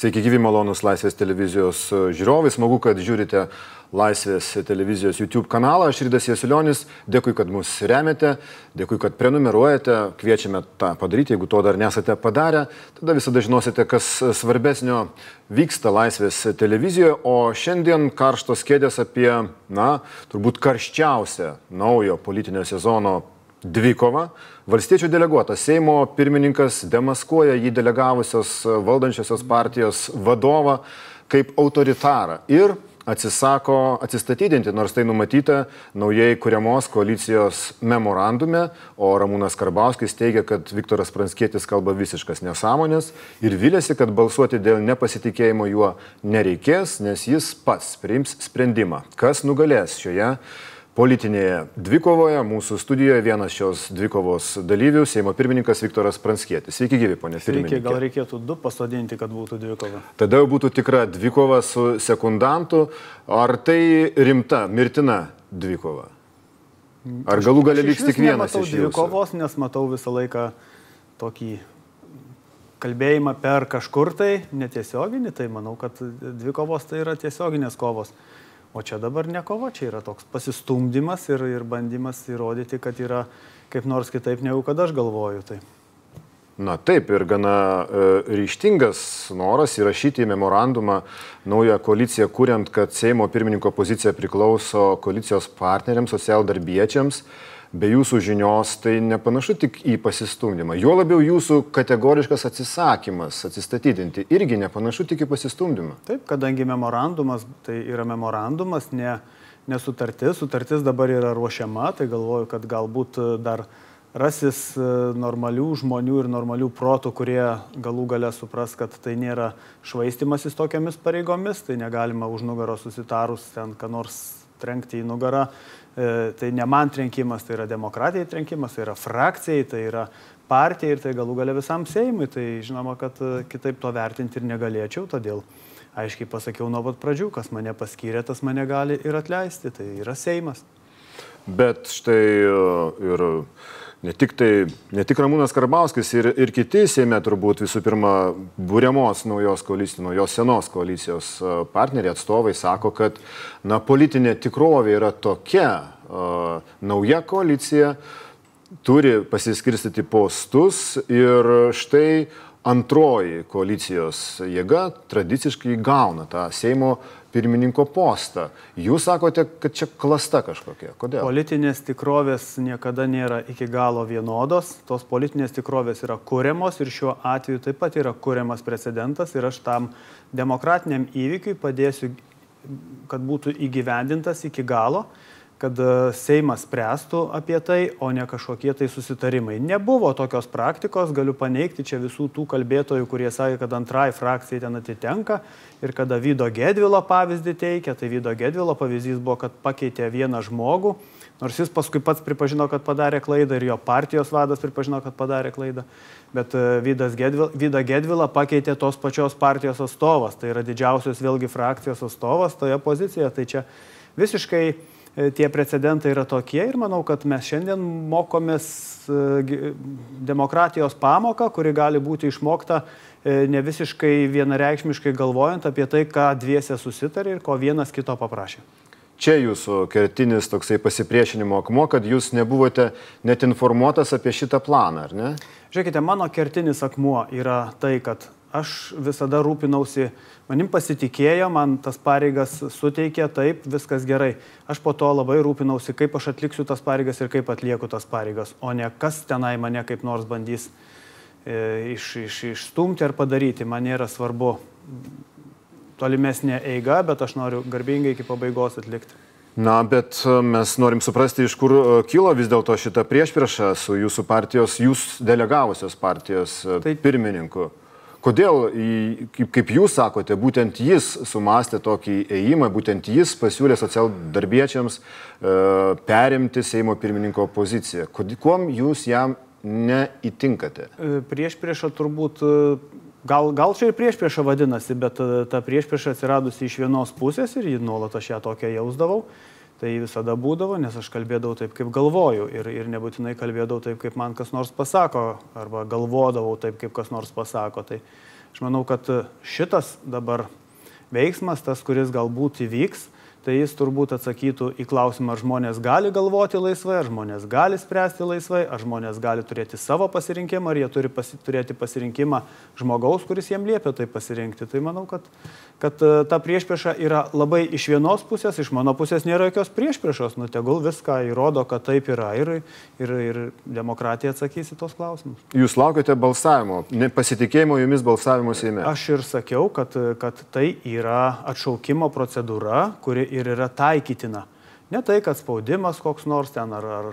Sveiki, gyvi malonus Laisvės televizijos žiūrovai. Smagu, kad žiūrite Laisvės televizijos YouTube kanalą. Aš Rydas Jesulionis. Dėkui, kad mus remiate, dėkui, kad prenumeruojate. Kviečiame tą padaryti, jeigu to dar nesate padarę. Tada visada žinosite, kas svarbesnio vyksta Laisvės televizijoje. O šiandien karštos kėdės apie, na, turbūt karščiausią naujo politinio sezono dvikova. Valstiečių deleguotas Seimo pirmininkas demaskuoja jį delegavusios valdančiosios partijos vadovą kaip autoritarą ir atsisako atsistatydinti, nors tai numatyta naujai kuriamos koalicijos memorandume, o Ramūnas Karbauskis teigia, kad Viktoras Pranskėtis kalba visiškas nesąmonės ir vilėsi, kad balsuoti dėl nepasitikėjimo juo nereikės, nes jis pats priims sprendimą, kas nugalės šioje politinėje dvikovoje. Mūsų studijoje vienas šios dvikovos dalyvių, Seimo pirmininkas Viktoras Pranskėtis. Sveiki, gyvi, ponė. Sveiki, gal reikėtų du pasodinti, kad būtų dvikova. Tada jau būtų tikra dvikova su sekundantu. Ar tai rimta, mirtina dvikova? Ar galų gali liks tik vienas iš jų? Dvikovos, nes matau visą laiką tokį kalbėjimą per kažkur tai netiesioginį, tai manau, kad dvikovos tai yra tiesioginės kovos. O čia dabar ne kova, čia yra toks pasistumdymas ir, ir bandymas įrodyti, kad yra kaip nors kitaip negu kad aš galvoju. Tai. Na taip, ir gana e, ryštingas noras įrašyti į memorandumą naują koaliciją, kuriant, kad Seimo pirmininko pozicija priklauso koalicijos partneriams, socialdarbiečiams. darbiečiams be jūsų žinios, tai nepanašu tik į pasistumdymą. Jo labiau jūsų kategoriškas atsisakymas atsistatydinti irgi nepanašu tik į pasistumdymą. Taip, kadangi memorandumas tai yra memorandumas, ne, nesutartis, sutartis dabar yra ruošiama, tai galvoju, kad galbūt dar rasis e, normalių žmonių ir normalių protų, kurie galų gale supras, kad tai nėra švaistimasis tokiamis pareigomis, tai negalima už nugaros susitarus ten, ką nors trenkti į nugarą tai ne man trenkimas, tai yra demokratijai trenkimas, tai yra frakcijai, tai yra partijai ir tai galų gale visam Seimui. Tai žinoma, kad e, kitaip to vertinti ir negalėčiau, todėl aiškiai pasakiau nuo pat pradžių, kas mane paskyrė, tas mane gali ir atleisti, tai yra Seimas. Bet štai e, ir ne tik, tai, ne tik Ramūnas Karbauskis ir, ir kiti Seime turbūt visų pirma būriamos naujos koalicijos, naujos senos koalicijos partneriai atstovai sako, kad na, politinė tikrovė yra tokia, uh, nauja koalicija turi pasiskirstyti postus ir štai antroji koalicijos jėga tradiciškai gauna tą Seimo pirmininko postą. Jūs sakote, kad čia klasta kažkokia. Kodėl? Politinės tikrovės niekada nėra iki galo vienodos. Tos politinės tikrovės yra kuriamos ir šiuo atveju taip pat yra kuriamas precedentas ir aš tam demokratiniam įvykiui padėsiu, kad būtų įgyvendintas iki galo kad e, Seimas spręstų apie tai, o ne kažkokie tai susitarimai. Nebuvo tokios praktikos, galiu paneigti čia visų tų kalbėtojų, kurie sakė, kad antrai frakcijai ten atitenka ir kada Vydo Gedvilo pavyzdį teikia, tai Vydo Gedvilo pavyzdys buvo, kad pakeitė vieną žmogų, nors jis paskui pats pripažino, kad padarė klaidą ir jo partijos vadas pripažino, kad padarė klaidą, bet e, Vydas Gedvil, Vydą Gedvilą pakeitė tos pačios partijos atstovas, tai yra didžiausios vėlgi frakcijos atstovas toje pozicijoje, tai čia visiškai tie precedentai yra tokie ir manau, kad mes šiandien mokomės e, demokratijos pamoką, kuri gali būti išmokta e, ne visiškai vienareikšmiškai galvojant apie tai, ką dviese susitarė ir ko vienas kito paprašė. Čia jūsų kertinis toksai pasipriešinimo akmuo, kad jūs nebuvote net informuotas apie šitą planą, ar ne? Žiūrėkite, mano kertinis akmuo yra tai, kad aš visada rūpinausi Manim pasitikėjo, man tas pareigas suteikė, taip, viskas gerai. Aš po to labai rūpinausi, kaip aš atliksiu tas pareigas ir kaip atlieku tas pareigas, o ne kas tenai mane kaip nors bandys e, iš, iš, išstumti ar padaryti. Man nėra svarbu tolimesnė eiga, bet aš noriu garbingai iki pabaigos atlikti. Na, bet e, mes norim suprasti, iš kur e, kilo vis dėlto šita priešprieša su jūsų partijos, jūs delegavusios partijos tai, pirmininku. Kodėl, kaip, kaip jūs sakote, būtent jis sumastė tokį ėjimą, būtent jis pasiūlė socialdarbiečiams e, perimti Seimo pirmininko poziciją. Kuom jūs jam neįtinkate? E, prieš priešą turbūt, e, gal, gal čia ir prieš priešą vadinasi, bet e, ta prieš priešą atsiradusi iš vienos pusės ir jį nuolat aš ją tokią jausdavau. Tai visada būdavo, nes aš kalbėdavau taip, kaip galvoju ir, ir nebūtinai kalbėdavau taip, kaip man kas nors pasako, arba galvodavau taip, kaip kas nors pasako. Tai Aš manau, kad šitas dabar veiksmas, tas, kuris galbūt įvyks, tai jis turbūt atsakytų į klausimą, ar žmonės gali galvoti laisvai, ar žmonės gali spręsti laisvai, ar žmonės gali turėti savo pasirinkimą, ar jie turi pasi turėti pasirinkimą žmogaus, kuris jiem liepia tai pasirinkti. Tai manau, kad, kad e, ta priešprieša yra labai iš vienos pusės, iš mano pusės nėra jokios priešpriešos, nu tegul viską įrodo, kad taip yra ir, ir, ir demokratija atsakys į tos klausimus. Jūs laukiate balsavimo, nepasitikėjimo jumis balsavimo Seime. Aš ir sakiau, kad, kad tai yra atšaukimo procedūra, kuri ir yra taikytina. Ne tai, kad spaudimas koks nors ten ar, ar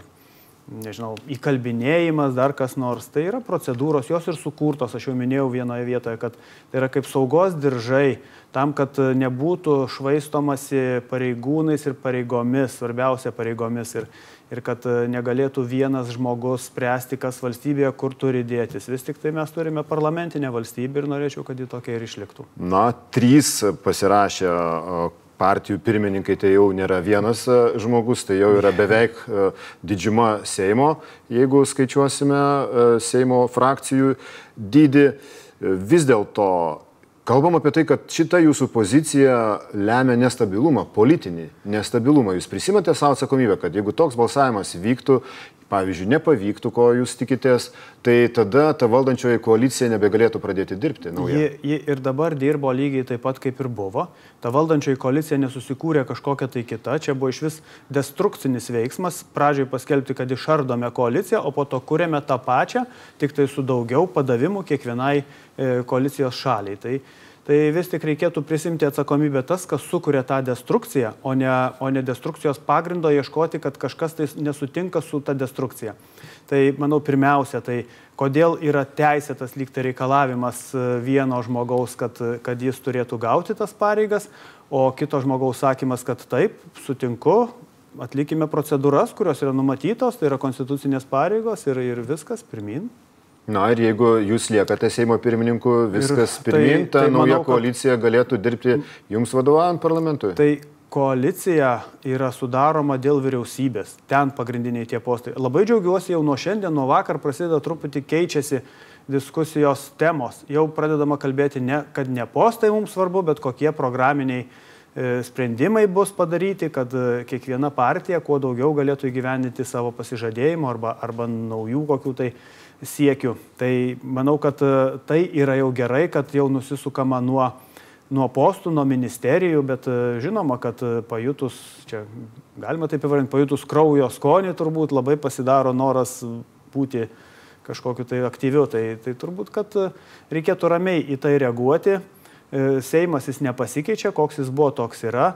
nežinau, įkalbinėjimas, dar kas nors. Tai yra procedūros, jos ir sukurtos, aš jau minėjau vienoje vietoje, kad tai yra kaip saugos diržai, tam, kad nebūtų švaistomasi pareigūnais ir pareigomis, svarbiausia pareigomis, ir, ir kad negalėtų vienas žmogus spręsti, kas valstybėje, kur turi dėtis. Vis tik tai mes turime parlamentinę valstybę ir norėčiau, kad ji tokia ir išliktų. Na, trys pasirašė partijų pirmininkai tai jau nėra vienas e, žmogus, tai jau yra beveik e, didžiuma Seimo, jeigu skaičiuosime e, Seimo frakcijų dydį. Vis dėlto Kalbam apie tai, kad šita jūsų pozicija lemia nestabilumą, politinį nestabilumą. Jūs prisimate savo atsakomybę, kad jeigu toks balsavimas vyktų, pavyzdžiui, nepavyktų, ko jūs tikitės, tai tada ta valdančioji koalicija nebegalėtų pradėti dirbti. Ji, ji ir dabar dirbo lygiai taip pat, kaip ir buvo. Ta valdančioji koalicija nesusikūrė kažkokia tai kita. Čia buvo iš vis destrukcinis veiksmas. Pradžioj paskelbti, kad išardome koaliciją, o po to kūrėme tą pačią, tik tai su daugiau padavimų kiekvienai E, koalicijos šaliai. Tai, tai vis tik reikėtų prisimti atsakomybę tas, kas sukuria tą destrukciją, o ne, o ne destrukcijos pagrindo ieškoti, kad kažkas tai nesutinka su ta destrukcija. Tai manau pirmiausia, tai kodėl yra teisėtas lygtai reikalavimas e, vieno žmogaus, kad, kad jis turėtų gauti tas pareigas, o kito žmogaus sakymas, kad taip, sutinku, atlikime procedūras, kurios yra numatytos, tai yra konstitucinės pareigos ir, ir viskas, pirmin. Na ir jeigu jūs liekate Seimo pirmininku, viskas ir pirmin, tai, ta tai nauja manau, koalicija galėtų dirbti jums vadovaujant parlamentui. Tai koalicija yra sudaroma dėl vyriausybės, ten pagrindiniai tie postai. Labai džiaugiuosi jau nuo šiandien, nuo vakar prasideda truputį keičiasi diskusijos temos. Jau pradedama kalbėti, ne, kad ne postai mums svarbu, bet kokie programiniai e, sprendimai bus padaryti, kad e, kiekviena partija kuo daugiau galėtų įgyvendinti savo pasižadėjimo arba, arba naujų kokių tai siekių. Tai manau, kad e, tai yra jau gerai, kad jau nusisukama nuo, nuo postų, nuo ministerijų, bet e, žinoma, kad e, pajutus, čia galima taip įvardinti, pajutus kraujo skonį turbūt labai pasidaro noras būti kažkokiu tai aktyviu. Tai, tai turbūt, kad reikėtų ramiai į tai reaguoti. Seimas jis nepasikeičia, koks jis buvo, toks yra.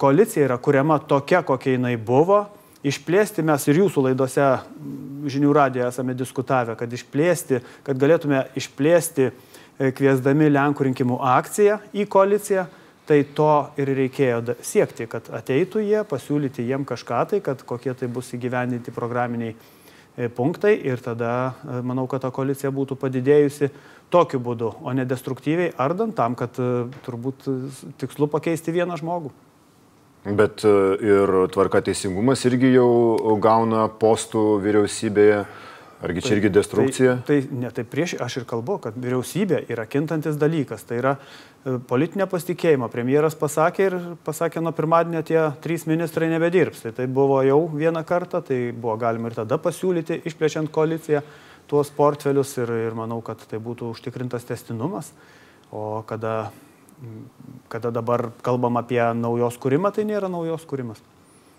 Koalicija yra kuriama tokia, kokia jinai buvo išplėsti. Mes ir jūsų laidose žinių radijoje esame diskutavę, kad išplėsti, kad galėtume išplėsti e, kviesdami Lenkų rinkimų akciją į koaliciją, tai to ir reikėjo siekti, kad ateitų jie, pasiūlyti jiem kažką tai, kad kokie tai bus įgyvendinti programiniai e, punktai. Ir tada e, manau, kad ta koalicija būtų padidėjusi tokiu būdu, o ne destruktyviai ardant tam, kad turbūt tikslu pakeisti vieną žmogų. Bet e, ir tvarka teisingumas irgi jau gauna postų vyriausybėje. Argi čia tai, irgi destrukcija? Tai, tai, ne, tai prieš aš ir kalbu, kad vyriausybė yra kintantis dalykas. Tai yra e, politinė pasitikėjimo. Premjeras pasakė ir pasakė, nuo pirmadienio tie trys ministrai nebedirbs. Tai tai buvo jau vieną kartą, tai buvo galima ir tada pasiūlyti, išplečiant koaliciją, tuos portfelius ir, ir manau, kad tai būtų užtikrintas testinumas. O kada kada dabar kalbam apie naujos kūrimą, tai nėra naujos kūrimas.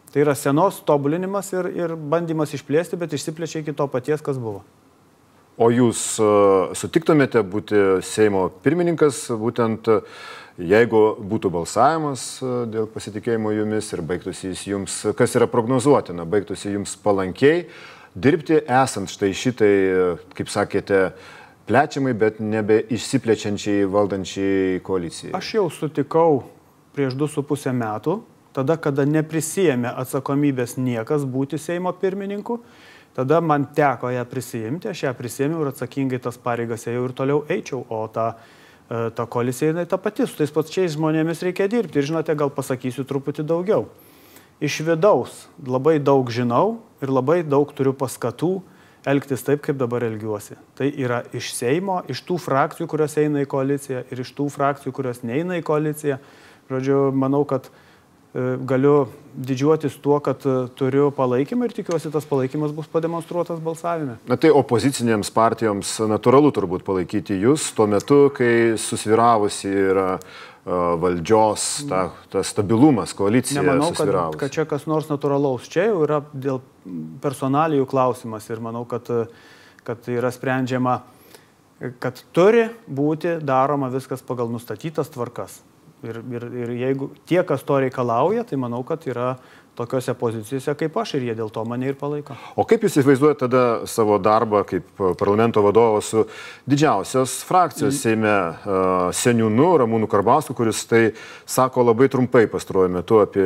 Tai yra senos tobulinimas ir, ir bandymas išplėsti, bet išsiplečia iki to paties, kas buvo. O jūs uh, sutiktumėte būti Seimo pirmininkas, būtent uh, jeigu būtų balsavimas uh, dėl pasitikėjimo jumis ir baigtųsi jis jums, kas yra prognozuotina, baigtųsi jums palankiai, dirbti esant štai šitai, kaip sakėte, plečiamai, bet nebe išsiplečiančiai valdančiai koalicijai. Aš jau sutikau prieš 2,5 metų, tada, kada neprisijėmė atsakomybės niekas būti Seimo pirmininku, tada man teko ją prisijimti, aš ją prisėmiau ir atsakingai tas pareigas ėjau ir toliau eičiau, o ta, e, ta koalicija jinai ta pati, su tais pačiais žmonėmis reikia dirbti ir žinote, gal pasakysiu truputį daugiau. Iš vidaus labai daug žinau ir labai daug turiu paskatų elgtis taip, kaip dabar elgiuosi. Tai yra iš Seimo, iš tų frakcijų, kurios eina į koaliciją ir iš tų frakcijų, kurios neina į koaliciją. Žodžiu, manau, kad e, galiu didžiuotis tuo, kad e, turiu palaikymą ir tikiuosi, tas palaikymas bus pademonstruotas balsavime. Na tai opozicinėms partijoms natūralu turbūt palaikyti jūs tuo metu, kai susviravusi yra valdžios, ta, tas stabilumas, koalicija. Nemanau, kad, kad čia kas nors natūralaus. Čia jau yra dėl personalijų klausimas ir manau, kad, kad yra sprendžiama, kad turi būti daroma viskas pagal nustatytas tvarkas. Ir, ir, ir jeigu tie, kas to reikalauja, tai manau, kad yra tokiuose pozicijose kaip aš ir jie dėl to mane ir palaiko. O kaip jūs įsivaizduojate tada savo darbą kaip parlamento vadovas su didžiausios frakcijos mm. Seime uh, seniūnu Ramūnu Karbausku, kuris tai sako labai trumpai pastaruoju metu apie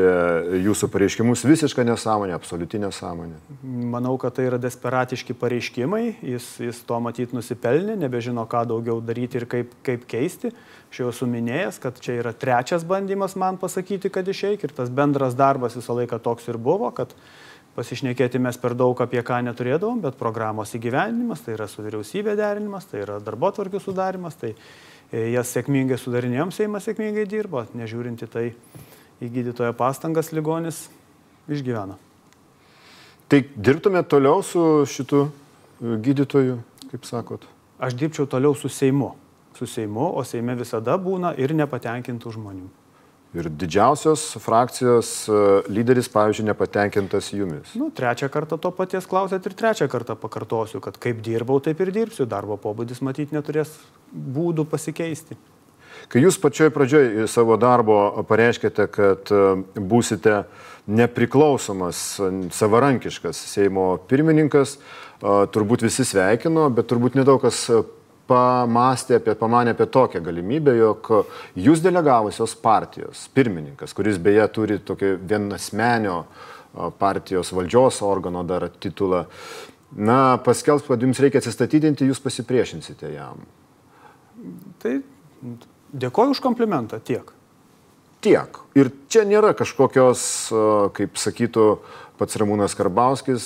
jūsų pareiškimus visišką nesąmonę, absoliuti nesąmonę? Manau, kad tai yra desperatiški pareiškimai, jis, jis to matyt nusipelnė, nebežino, ką daugiau daryti ir kaip, kaip keisti. Aš jau esu minėjęs, kad čia yra trečias bandymas man pasakyti, kad išeik ir tas bendras darbas visą laiką toks ir buvo, kad pasišnekėti mes per daug apie ką neturėdavom, bet programos įgyvendinimas, tai yra su vyriausybė derinimas, tai yra darbo tvarkių sudarimas, tai e, jas sėkmingai sudarinėjom, Seimas sėkmingai dirbo, nežiūrinti tai į gydytojo pastangas ligonis išgyveno. Tai dirbtumėte toliau su šitu e, gydytoju, kaip sakot? Aš dirbčiau toliau su Seimu su Seimu, o Seime visada būna ir nepatenkintų žmonių. Ir didžiausios frakcijos e, lyderis, pavyzdžiui, nepatenkintas jumis. Nu, trečią kartą to paties klausėt ir trečią kartą pakartosiu, kad kaip dirbau, taip ir dirbsiu. Darbo pobūdis matyti neturės būdų pasikeisti. Kai jūs pačioj pradžioj savo darbo pareiškėte, kad e, būsite nepriklausomas, savarankiškas Seimo pirmininkas, e, turbūt visi sveikino, bet turbūt nedaug kas pamastė apie, pamanė apie tokią galimybę, jog jūs delegavusios partijos pirmininkas, kuris beje turi tokį vienasmenio partijos valdžios organo dar titulą, na, paskelbs, kad jums reikia atsistatydinti, jūs pasipriešinsite jam. Tai dėkoju už komplimentą tiek. Tiek. Ir čia nėra kažkokios, kaip sakytų, pats Ramūnas Karbauskis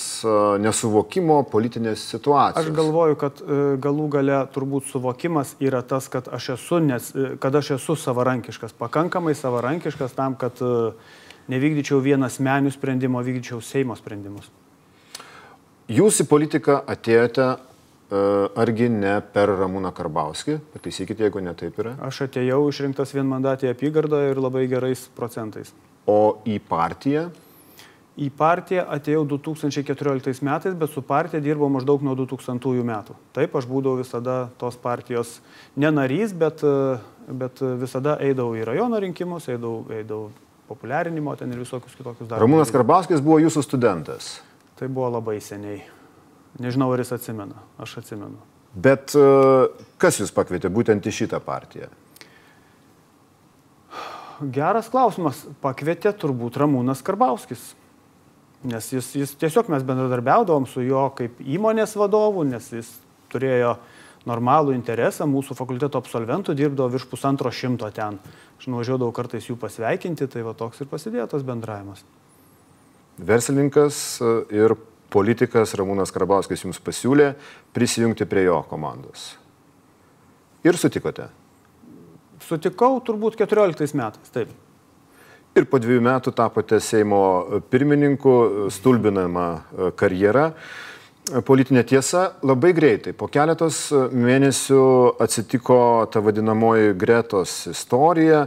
nesuvokimo politinės situacijos. Aš galvoju, kad e, galų gale turbūt suvokimas yra tas, kad aš esu, nes, e, kad aš esu savarankiškas, pakankamai savarankiškas tam, kad e, nevykdyčiau vienas menių sprendimo, vykdyčiau Seimo sprendimus. Jūs į politiką atėjote argi ne per Ramūną Karbauskį, pataisykite, jeigu ne taip yra. Aš atėjau išrinktas vienmandatį apygardą ir labai gerais procentais. O į partiją? Į partiją atėjau 2014 metais, bet su partija dirbau maždaug nuo 2000 metų. Taip, aš būdavau visada tos partijos ne narys, bet, bet visada eidavau į rajono rinkimus, eidavau, eidavau populiarinimo ten ir visokius kitokius darbus. Ramūnas Karbauskis buvo jūsų studentas. Tai buvo labai seniai. Nežinau, ar jis atsimena. Aš atsimenu. Bet kas jūs pakvietė būtent į šitą partiją? Geras klausimas. Pakvietė turbūt Ramūnas Karbauskis. Nes jis, jis tiesiog mes bendradarbiaudavom su juo kaip įmonės vadovu, nes jis turėjo normalų interesą, mūsų fakulteto absolventų dirbdavo virš pusantro šimto ten. Aš nuvažiuodavau kartais jų pasveikinti, tai va toks ir prasidėjo tas bendravimas. Verslininkas e, ir politikas Ramūnas Karbauskis jums pasiūlė prisijungti prie jo komandos. Ir sutikote? Sutikau turbūt 14 metais, taip ir po dviejų metų tapote Seimo pirmininku, stulbinama e, karjera. Politinė tiesa labai greitai, po keletos mėnesių atsitiko ta vadinamoji Gretos istorija.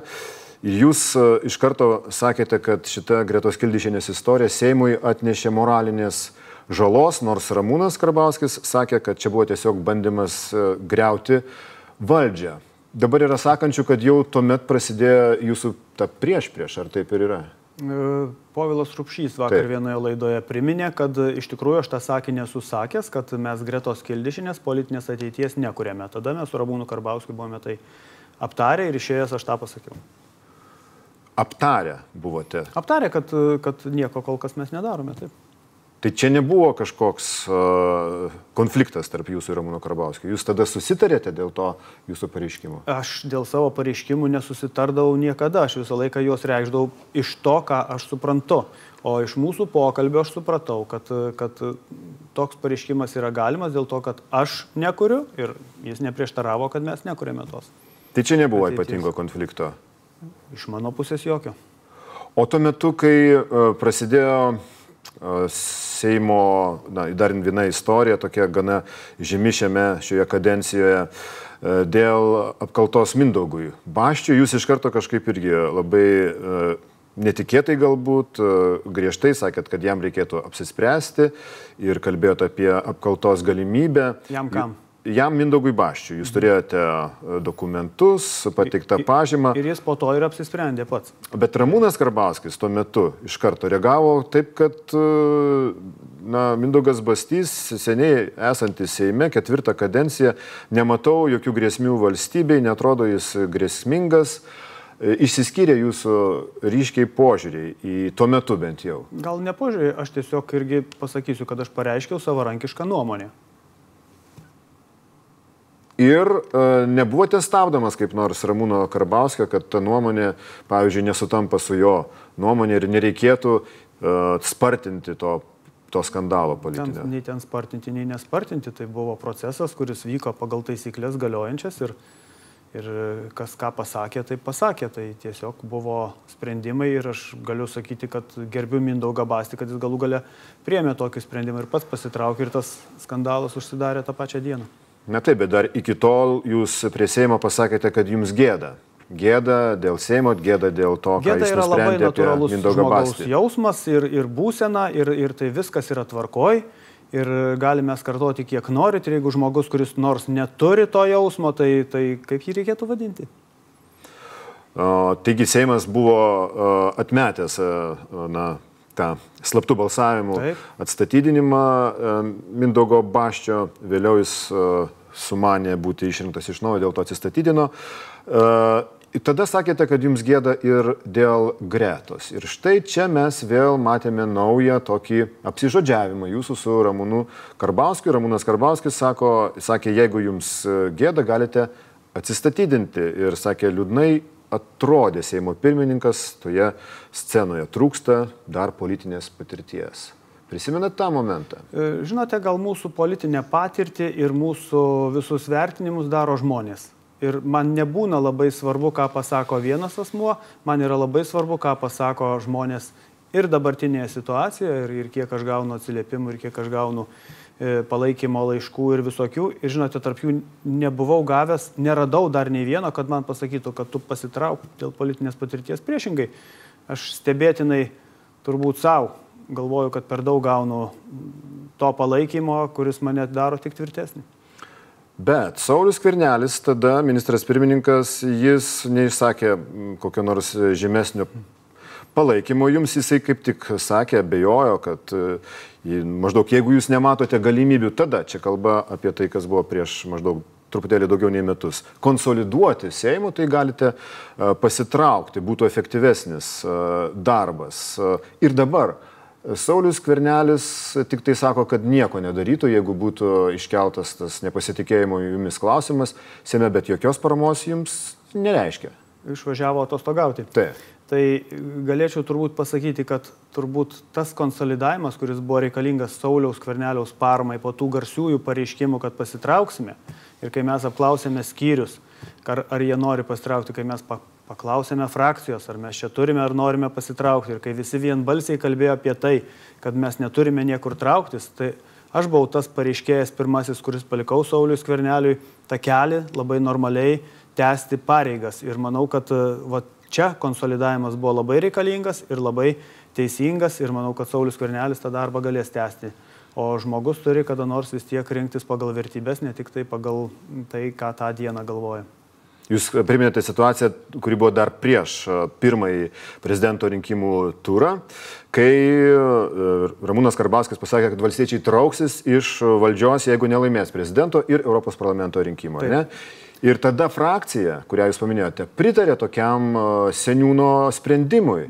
Jūs e, iš karto sakėte, kad šita Gretos Kildišinės istorija Seimui atnešė moralinės žalos, nors Ramūnas Karbauskis sakė, kad čia buvo tiesiog bandymas e, greuti valdžią. Dabar yra sakančių, kad jau tuomet prasidėjo jūsų ta prieš prieš, ar taip ir yra? E, Povilas Rupšys vakar taip. vienoje laidoje priminė, kad iš tikrųjų aš tą sakinį esu sakęs, kad mes gretos kildišinės politinės ateities nekuriame. Tada mes su Rabūnu Karbauskiu buvome tai aptarę ir išėjęs aš tą pasakiau. Aptarę buvote? Aptarę, kad, kad nieko kol kas mes nedarome, taip. Tai čia nebuvo kažkoks uh, konfliktas tarp jūsų ir Ramūno Karbauskio. Jūs tada susitarėte dėl to jūsų pareiškimo? Aš dėl savo pareiškimų nesusitardavau niekada. Aš visą laiką juos reikšdavau iš to, ką aš suprantu. O iš mūsų pokalbio aš supratau, kad, kad toks pareiškimas yra galimas dėl to, kad aš nekuriu ir jis neprieštaravo, kad mes nekuriame tos. Tai čia nebuvo ateities. ypatingo konflikto? Iš mano pusės jokio. O tuo metu, kai prasidėjo Seimo, na, dar viena istorija, tokia gana žymi šiame, šioje kadencijoje, uh, dėl apkaltos Mindaugui. Baščiui jūs iš karto kažkaip irgi labai uh, netikėtai galbūt, griežtai sakėt, kad jam reikėtų apsispręsti ir kalbėjote apie apkaltos galimybę. Jam kam? Jam Mindaugui Baščiui. Jūs turėjote e, dokumentus, pateiktą pažymą. Ir jis po to ir apsisprendė pats. Bet Ramūnas Karbauskis tuo metu iš karto reagavo taip, kad e, na, Mindaugas Bastys, seniai esantis Seime, ketvirtą kadenciją, nematau jokių grėsmių valstybei, netrodo jis grėsmingas. E, išsiskyrė jūsų ryškiai požiūriai į tuo metu bent jau? Gal ne požiūriai, aš tiesiog irgi pasakysiu, kad aš pareiškiau savarankišką nuomonę ir e, nebuvote stabdomas kaip nors Ramūno Karbauskio, kad ta nuomonė, pavyzdžiui, nesutampa su jo nuomonė ir nereikėtų e, spartinti to, to skandalo politinio. Ten, nei ten spartinti, nei nespartinti, tai buvo procesas, kuris vyko pagal taisyklės galiojančias ir, ir kas ką pasakė, tai pasakė. Tai tiesiog buvo sprendimai ir aš galiu sakyti, kad gerbiu Mindaugą Bastį, kad jis galų gale priemė tokį sprendimą ir pats pasitraukė ir tas skandalas užsidarė tą pačią dieną. Na taip, bet dar iki tol jūs prie Seimo pasakėte, kad jums gėda. Gėda dėl Seimo, gėda dėl to, gėda jis yra labai natūralus žmogaus jausmas ir, ir būsena, ir, ir tai viskas yra tvarkoj. Ir galime skartoti kiek norit, ir jeigu žmogus, kuris nors neturi to jausmo, tai, tai kaip jį reikėtų vadinti? O, taigi Seimas buvo o, atmetęs o, na, tą slaptų balsavimų Taip. atstatydinimą e, Mindogo Baščio, vėliau jis e, sumanė būti išrinktas iš naujo, dėl to atsistatydino. E, tada sakėte, kad jums gėda ir dėl gretos. Ir štai čia mes vėl matėme naują tokį apsižodžiavimą jūsų su Ramūnu Karbauskiu. Ramūnas Karbauskis sako, sakė, jeigu jums gėda, galite atsistatydinti. Ir sakė, liūdnai atrodė Seimo pirmininkas toje scenoje. Trūksta dar politinės patirties. Prisimenat tą momentą? E, žinote, gal mūsų politinę patirtį ir mūsų visus vertinimus daro žmonės. Ir man nebūna labai svarbu, ką pasako vienas asmuo, man yra labai svarbu, ką pasako žmonės ir dabartinėje situacijoje, ir, ir kiek aš gaunu atsiliepimų, ir kiek aš gaunu palaikymo laiškų ir visokių. Ir žinote, tarp jų nebuvau gavęs, neradau dar nei vieno, kad man pasakytų, kad tu pasitrauk dėl politinės patirties. Priešingai, aš stebėtinai turbūt savo galvoju, kad per daug gaunu to palaikymo, kuris mane daro tik tvirtesnį. Bet Saulis Kvirnelis, tada ministras pirmininkas, jis neišsakė kokio nors žemesnio palaikymo jums jisai kaip tik sakė, bejojo, kad e, maždaug jeigu jūs nematote galimybių, tada čia kalba apie tai, kas buvo prieš maždaug truputėlį daugiau nei metus. Konsoliduoti Seimų tai galite e, pasitraukti, būtų efektyvesnis e, darbas. Ir dabar Saulis Kvernelis tik tai sako, kad nieko nedarytų, jeigu būtų iškeltas tas nepasitikėjimo jumis klausimas, Seime, bet jokios paramos jums nereiškia. Išvažiavo atostogauti. Taip tai galėčiau turbūt pasakyti, kad turbūt tas konsolidavimas, kuris buvo reikalingas Sauliaus Kverneliaus parmai po tų garsiųjų pareiškimų, kad pasitrauksime ir kai mes apklausėme skyrius, ar, ar jie nori pasitraukti, kai mes paklausėme frakcijos, ar mes čia turime ar norime pasitraukti ir kai visi vienbalsiai kalbėjo apie tai, kad mes neturime niekur trauktis, tai aš buvau tas pareiškėjas pirmasis, kuris palikau Saulius Kverneliui tą kelią labai normaliai tęsti pareigas. Ir manau, kad va, Čia konsolidavimas buvo labai reikalingas ir labai teisingas ir manau, kad Saulis Kvernelis tą darbą galės tęsti. O žmogus turi kada nors vis tiek rinktis pagal vertybės, ne tik tai pagal tai, ką tą dieną galvoja. Jūs priminėte situaciją, kuri buvo dar prieš pirmąjį prezidento rinkimų turą, kai Ramūnas Karbauskis pasakė, kad valstiečiai trauksis iš valdžios, jeigu nelaimės prezidento ir Europos parlamento rinkimų. Ir tada frakcija, kurią jūs paminėjote, pritarė tokiam seniūno sprendimui.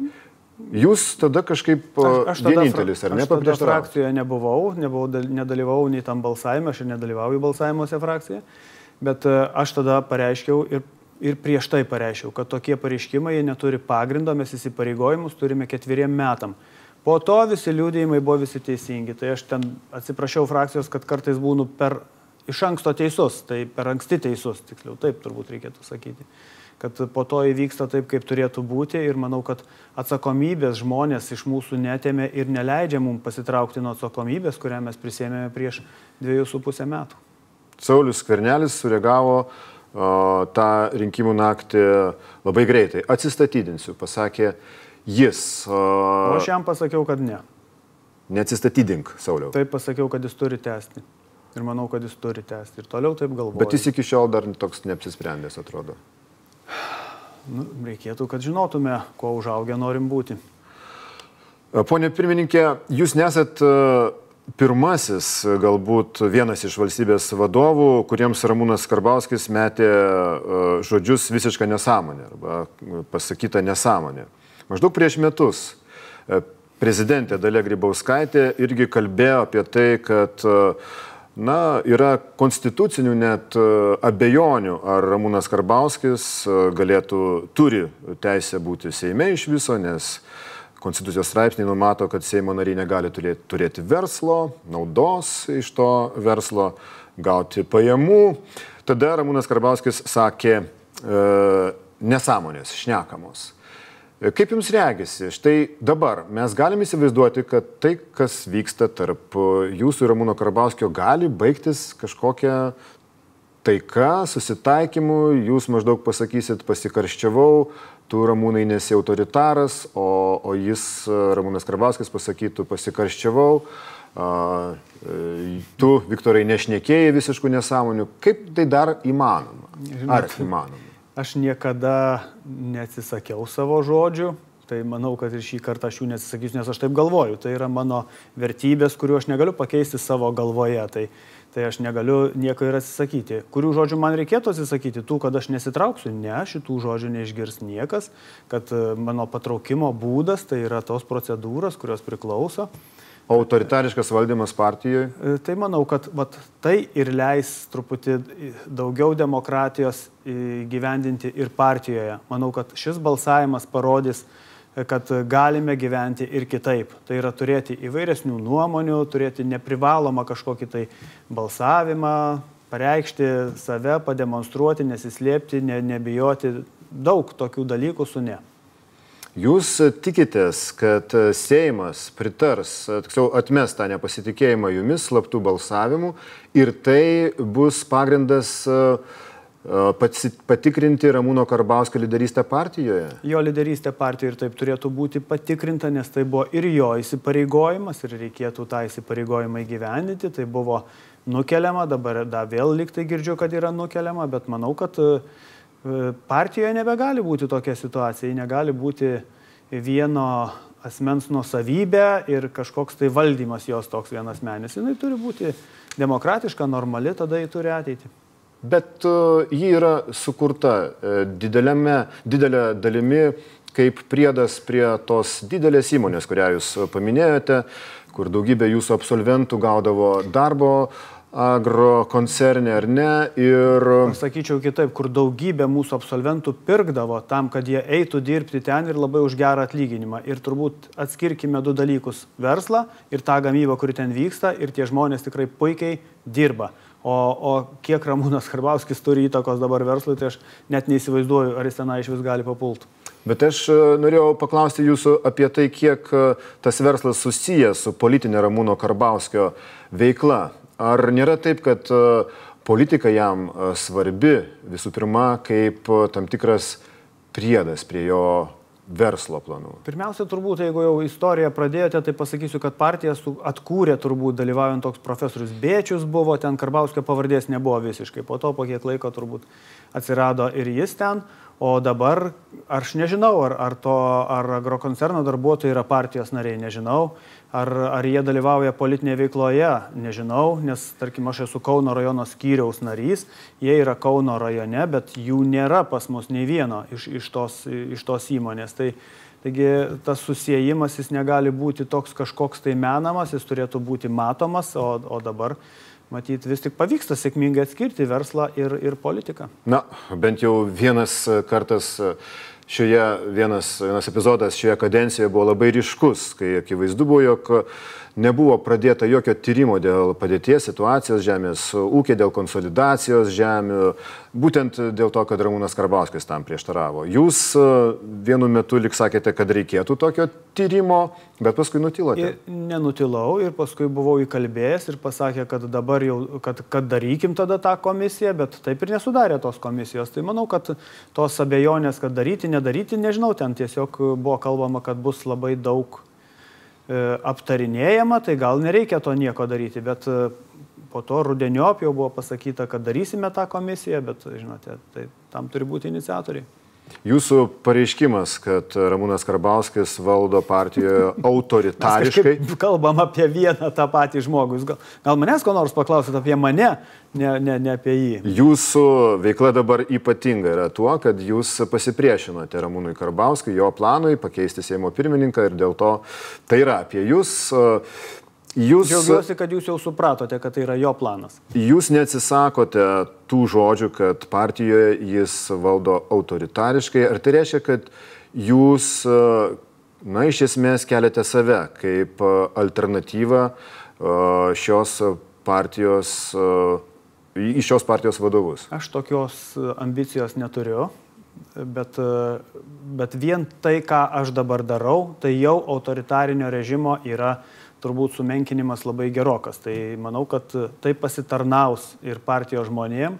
Jūs tada kažkaip aš, aš tada, vienintelis, ar ne? Aš tada frakcijoje nebuvau, nebuvau, nedalyvavau nei tam balsavime, aš ir nedalyvauju balsavimuose frakcijoje, bet aš tada pareiškiau ir, ir prieš tai pareiškiau, kad tokie pareiškimai neturi pagrindo, mes įsipareigojimus turime ketveriem metam Po to visi liūdėjimai buvo visi teisingi. Tai aš ten atsiprašiau frakcijos, kad kartais būnu per iš anksto teisus, tai per anksti teisus, tiksliau, taip turbūt reikėtų sakyti. Kad po to įvyksta taip, kaip turėtų būti ir manau, kad atsakomybės žmonės iš mūsų netėmė ir neleidžia mums pasitraukti nuo atsakomybės, kurią mes prisėmėme prieš dviejus su pusę metų. Saulis Skvernelis sureagavo o, tą rinkimų naktį labai greitai. Atsistatydinsiu, pasakė jis. O, o aš jam pasakiau, kad ne. Neatsistatydink, Sauliau. Taip pasakiau, kad jis turi tęsti. Ir manau, kad jis turi tęsti. Ir toliau taip galvoju. Bet jis iki šiol dar toks neapsisprendęs, atrodo. Nu, reikėtų, kad žinotume, kuo užaugę norim būti. Pone pirmininkė, jūs nesat pirmasis, galbūt vienas iš valstybės vadovų, kuriems Ramūnas Karbauskis metė žodžius visišką nesąmonę arba pasakytą nesąmonę. Maždaug prieš metus prezidentė Dalia Grybauskaitė irgi kalbėjo apie tai, kad Na, yra konstitucinių net e, abejonių, ar Ramūnas Karbauskis e, galėtų, turi teisę būti Seime iš viso, nes Konstitucijos straipsniai numato, kad Seimo nariai negali turėti, turėti verslo, naudos iš to verslo, gauti pajamų. Tada Ramūnas Karbauskis sakė e, nesąmonės, šnekamos. Kaip jums regisi, štai dabar mes galime įsivaizduoti, kad tai, kas vyksta tarp jūsų ir Ramūno Karbauskio, gali baigtis kažkokia taika, susitaikymu, jūs maždaug pasakysit, pasikarščiavau, tu Ramūnai nesi autoritaras, o, o jis, Ramūnas Karbauskis, pasakytų, pasikarščiavau, a, tu, Viktorai, nešnekėjai visiškų nesąmonių. Kaip tai dar įmanoma? Ar įmanoma? Aš niekada neatsisakiau savo žodžių, tai manau, kad ir šį kartą aš jų neatsisakysiu, nes aš taip galvoju. Tai yra mano vertybės, kuriuo aš negaliu pakeisti savo galvoje. Tai, tai aš negaliu nieko ir atsisakyti. Kurių žodžių man reikėtų atsisakyti? Tų, kad aš nesitrauksiu? Ne, šitų žodžių neišgirs niekas, kad e, mano patraukimo būdas tai yra tos procedūros, kurios priklauso autoritariškas valdymas partijoje? Tai manau, kad vat, tai ir leis truputį daugiau demokratijos gyvendinti ir partijoje. Manau, kad šis balsavimas parodys, kad galime gyventi ir kitaip. Tai yra turėti įvairesnių nuomonių, turėti neprivalomą kažkokį tai balsavimą, pareikšti save, pademonstruoti, nesislėpti, ne, nebijoti. Daug tokių dalykų su ne. Jūs tikitės, kad Seimas pritars, tiksliau atmes tą nepasitikėjimą jumis slaptų balsavimų ir tai bus pagrindas patikrinti Ramūno Karbauskio lyderystę partijoje? Jo lyderystė partijoje ir taip turėtų būti patikrinta, nes tai buvo ir jo įsipareigojimas ir reikėtų tą įsipareigojimą įgyvendinti. Tai buvo nukeliama, dabar da, vėl liktai girdžiu, kad yra nukeliama, bet manau, kad uh, E, partijoje nebegali būti tokia situacija, ji negali būti vieno asmens nusavybė ir kažkoks tai valdymas jos toks vienas menis. Jis turi būti demokratiška, normali, tada jį turi ateiti. Bet uh, ji yra sukurta uh, didelėme, didelė dalimi kaip priedas prie tos didelės įmonės, kurią jūs paminėjote, kur daugybė jūsų absolventų gaudavo darbo uh, agro koncerne ar ne. Ir... Sakyčiau kitaip, kur daugybė mūsų absolventų pirkdavo tam, kad jie eitų dirbti ten ir labai už gerą atlyginimą. Ir turbūt atskirkime du dalykus - verslą ir tą gamybą, kuri ten vyksta ir tie žmonės tikrai puikiai dirba. O, o kiek Ramūnas Karbauskis turi įtakos dabar verslui, tai aš net neįsivaizduoju, ar jis tenai iš vis gali papult. Bet aš e, norėjau paklausti jūsų apie tai, kiek e, tas verslas susijęs su politinė Ramūno Karbauskio veikla. Ar nėra taip, kad e, politika jam e, svarbi visų pirma kaip e, tam tikras priedas prie jo verslo planų? Pirmiausia, turbūt, jeigu jau istoriją pradėjote, tai pasakysiu, kad partiją atkūrė turbūt dalyvaujant toks profesorius Bėčius buvo, ten Karbauskio pavardės nebuvo visiškai, po to po kiek laiko turbūt atsirado ir jis ten, o dabar aš nežinau, ar, ar, to, ar agrokoncerno darbuotojai yra partijos nariai, nežinau. Ar, ar jie dalyvauja politinėje veikloje, nežinau, nes tarkim aš esu Kauno rajono skyriaus narys, jie yra Kauno rajone, bet jų nėra pas mus nei vieno iš, iš, tos, iš tos įmonės. Tai, taigi tas susijimas jis negali būti toks kažkoks tai menamas, jis turėtų būti matomas, o, o dabar matyt vis tik pavyksta sėkmingai atskirti verslą ir, ir politiką. Na, bent jau vienas kartas šioje vienas, vienas epizodas šioje kadencijoje buvo labai ryškus, kai akivaizdu buvo, jog nebuvo pradėta jokio tyrimo dėl padėties situacijos žemės ūkė, dėl konsolidacijos žemių, būtent dėl to, kad Ramūnas Karbauskis tam prieštaravo. Jūs e, vienu metu lik sakėte, kad reikėtų tokio tyrimo, bet paskui nutilote. Nenutilau ir paskui buvau įkalbėjęs ir pasakė, kad dabar jau, kad, kad darykim tada tą komisiją, bet taip ir nesudarė tos komisijos. Tai manau, kad tos abejonės, kad daryti, nedaryti, nežinau, ten tiesiog buvo kalbama, kad bus labai daug E, aptarinėjama, tai gal nereikia to nieko daryti, bet e, po to rudeniop jau buvo pasakyta, kad darysime tą komisiją, bet, žinote, tai tam turi būti iniciatoriai. Jūsų pareiškimas, kad Ramūnas Karbauskis valdo partijoje autoritariškai. Kalbam apie vieną tą patį žmogų. Jūs gal, gal manęs ko nors paklausit apie mane, ne, ne, ne apie jį. Jūsų veikla dabar ypatinga yra tuo, kad jūs pasipriešinote Ramūnui Karbauskui, jo planui pakeisti Seimo pirmininką ir dėl to tai yra apie jūs. Uh, Jūs, Džiaugiuosi, kad jūs jau supratote, kad tai yra jo planas. Jūs neatsisakote tų žodžių, kad partijoje jis valdo autoritariškai. Ar tai reiškia, kad jūs, na, iš esmės keliate save kaip alternatyvą šios partijos, į šios partijos vadovus? Aš tokios ambicijos neturiu. Bet, bet vien tai, ką aš dabar darau, tai jau autoritarinio režimo yra uh, turbūt sumenkinimas labai gerokas. Tai manau, kad tai pasitarnaus ir partijos žmonėm,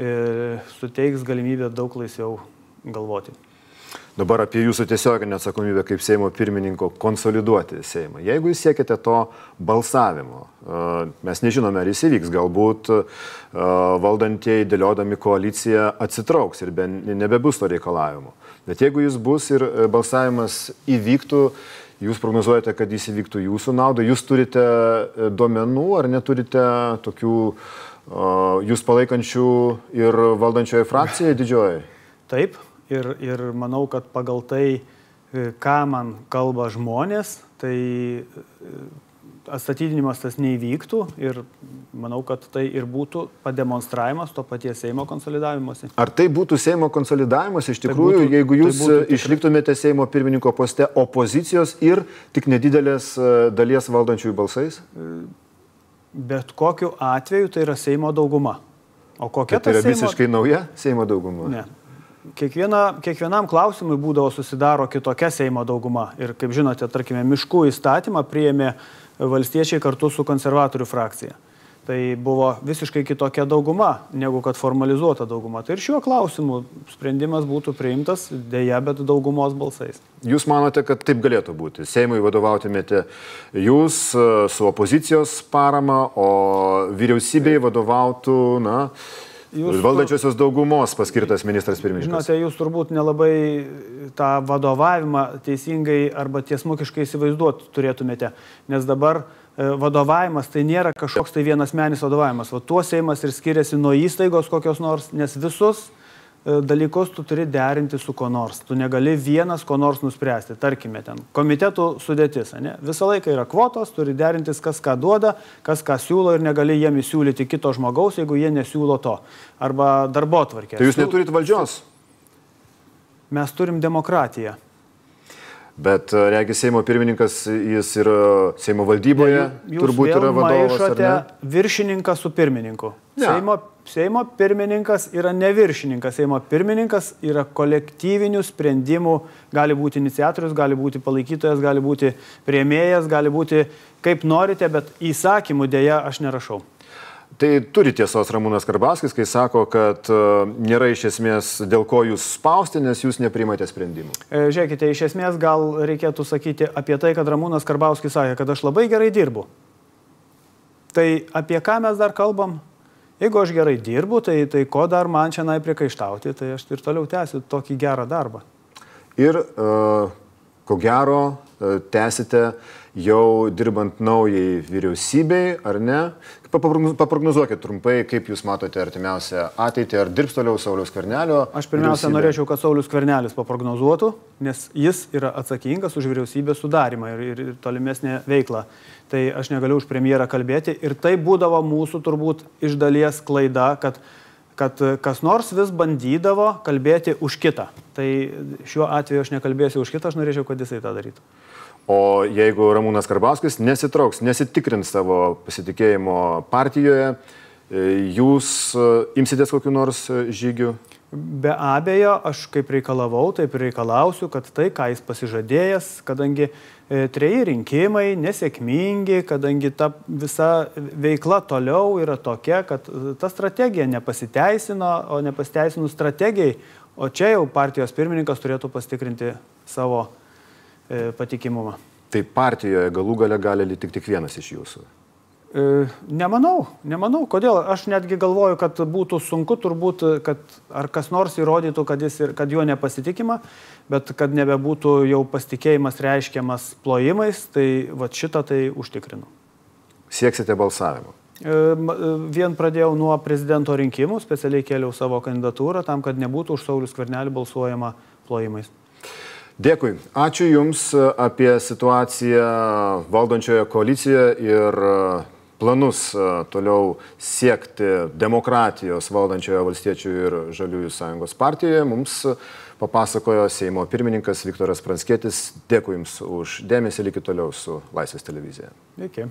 ir suteiks galimybę daug laisviau galvoti. Dabar apie jūsų tiesioginę atsakomybę kaip Seimo pirmininko konsoliduoti Seimą. Jeigu jūs siekite to balsavimo, mes nežinome, ar jis įvyks, galbūt valdantieji dėliodami koaliciją atsitrauks ir be, nebebus to reikalavimo. Bet jeigu jis bus ir balsavimas įvyktų, Jūs prognozuojate, kad jis įvyktų jūsų naudai. Jūs turite e, duomenų ar neturite tokių jūs palaikančių ir valdančioje frakcijoje didžioji? Taip, ir, ir manau, kad pagal tai, e, ką man kalba žmonės, tai e, atstatydinimas tas neįvyktų ir manau, kad tai ir būtų pademonstravimas to paties Seimo konsolidavimuose. Ar tai būtų Seimo konsolidavimas iš tai tikrųjų, tai būtų, jeigu jūs tai būtų, išliktumėte Seimo pirmininko poste opozicijos ir tik nedidelės e, dalies valdančiųjų balsais? Bet kokiu atveju tai yra Seimo dauguma. O kokia tai yra Seimo... visiškai nauja Seimo dauguma? Ne. Kiekviena, kiekvienam klausimui būdavo susidaro kitokia Seimo dauguma. Ir kaip žinote, tarkime, miškų įstatymą priėmė uh, valstiečiai kartu su konservatorių frakcija. Tai buvo visiškai kitokia dauguma, negu kad formalizuota dauguma. Tai ir šiuo klausimu sprendimas būtų priimtas dėja, bet daugumos balsais. Jūs manote, kad taip galėtų būti? Seimui vadovautumėte jūs e, su opozicijos parama, o vyriausybei vadovautų, na, Jūs valdančiosios daugumos paskirtas ministras pirmininkas. Žinote, jūs turbūt nelabai tą vadovavimą teisingai arba tiesmukiškai įsivaizduot turėtumėte, nes dabar e, vadovavimas tai nėra kažkoks tai vienas menis vadovavimas. O tuo Seimas ir skiriasi nuo įstaigos kokios nors, nes visus dalykus tu turi derinti su ko nors. Tu negali vienas ko nors nuspręsti. Tarkime, ten komitetų sudėtis. Ne? Visą laiką yra kvotos, turi derintis, kas ką duoda, kas ką siūlo ir negali jiem įsiūlyti kito žmogaus, jeigu jie nesiūlo to. Arba darbo tvarkė. Tai jūs neturit valdžios? Mes turim demokratiją. Bet e, regis Seimo pirmininkas, jis yra Seimo valdyboje, jūs turbūt yra vadovas. Viršininkas su pirmininku. Ne. Seimo Seimo pirmininkas yra ne viršininkas, Seimo pirmininkas yra kolektyvinių sprendimų, gali būti iniciatorius, gali būti palaikytojas, gali būti prieimėjas, gali būti kaip norite, bet įsakymų dėja aš nerašau. Tai turi tiesos Ramūnas Karbaskis, kai sako, kad uh, nėra iš esmės dėl ko jūs spausti, nes jūs neprimate sprendimų. E, žiūrėkite, iš esmės gal reikėtų sakyti apie tai, kad Ramūnas Karbauskis sakė, kad aš labai gerai dirbu. Tai apie ką mes dar kalbam? Jeigu aš gerai dirbu, tai, tai ko dar man čia priekaištauti, tai aš ir toliau tęsiu tokį gerą darbą. Ir uh, ko gero uh, tęsite jau dirbant naujai vyriausybei, ar ne? Paprognozuokit trumpai, kaip Jūs matote artimiausią ateitį, ar dirbs toliau Saulius Kvernelio? Aš pirmiausia vyriausybė? norėčiau, kad Saulius Kvernelis paprognozuotų, nes jis yra atsakingas už vyriausybės sudarimą ir, ir, tolimesnę veiklą. Tai aš negaliu už premjerą kalbėti ir tai būdavo mūsų turbūt iš dalies klaida, kad kad kas nors vis bandydavo kalbėti už kitą. Tai šiuo atveju aš nekalbėsiu už kitą, aš norėčiau, kad jisai tą darytų. O jeigu Ramūnas Karbauskis nesitrauks, nesitikrins savo pasitikėjimo partijoje, jūs imsitės kokiu nors žygiu? Be abejo, aš kaip reikalavau, taip ir reikalausiu, kad tai, ką jis pasižadėjęs, kadangi e, treji rinkimai nesėkmingi, kadangi ta visa veikla toliau yra tokia, kad ta strategija nepasiteisino, o nepasiteisinus strategijai, o čia jau partijos pirmininkas turėtų pastikrinti savo e, patikimumą. Tai partijoje galų gale gali likti tik vienas iš jūsų. E, nemanau, nemanau. Kodėl? Aš netgi galvoju, kad būtų sunku turbūt, kad ar kas nors įrodytų, kad, jis, kad juo nepasitikima, bet kad nebebūtų jau pasitikėjimas reiškiamas plojimais, tai va šitą tai užtikrinu. Sieksite balsavimo? E, e, vien pradėjau nuo prezidento rinkimų, specialiai kėliau savo kandidatūrą tam, kad nebūtų už Saulis Kvernelį balsuojama plojimais. Dėkui. Ačiū Jums apie situaciją valdančioje koalicijoje ir planus e, toliau siekti demokratijos valdančioje valstiečių ir žaliųjų sąjungos partijoje mums papasakojo Seimo pirmininkas Viktoras Pranskėtis. Dėkui Jums už dėmesį, likit toliau su Laisvės televizija. Iki.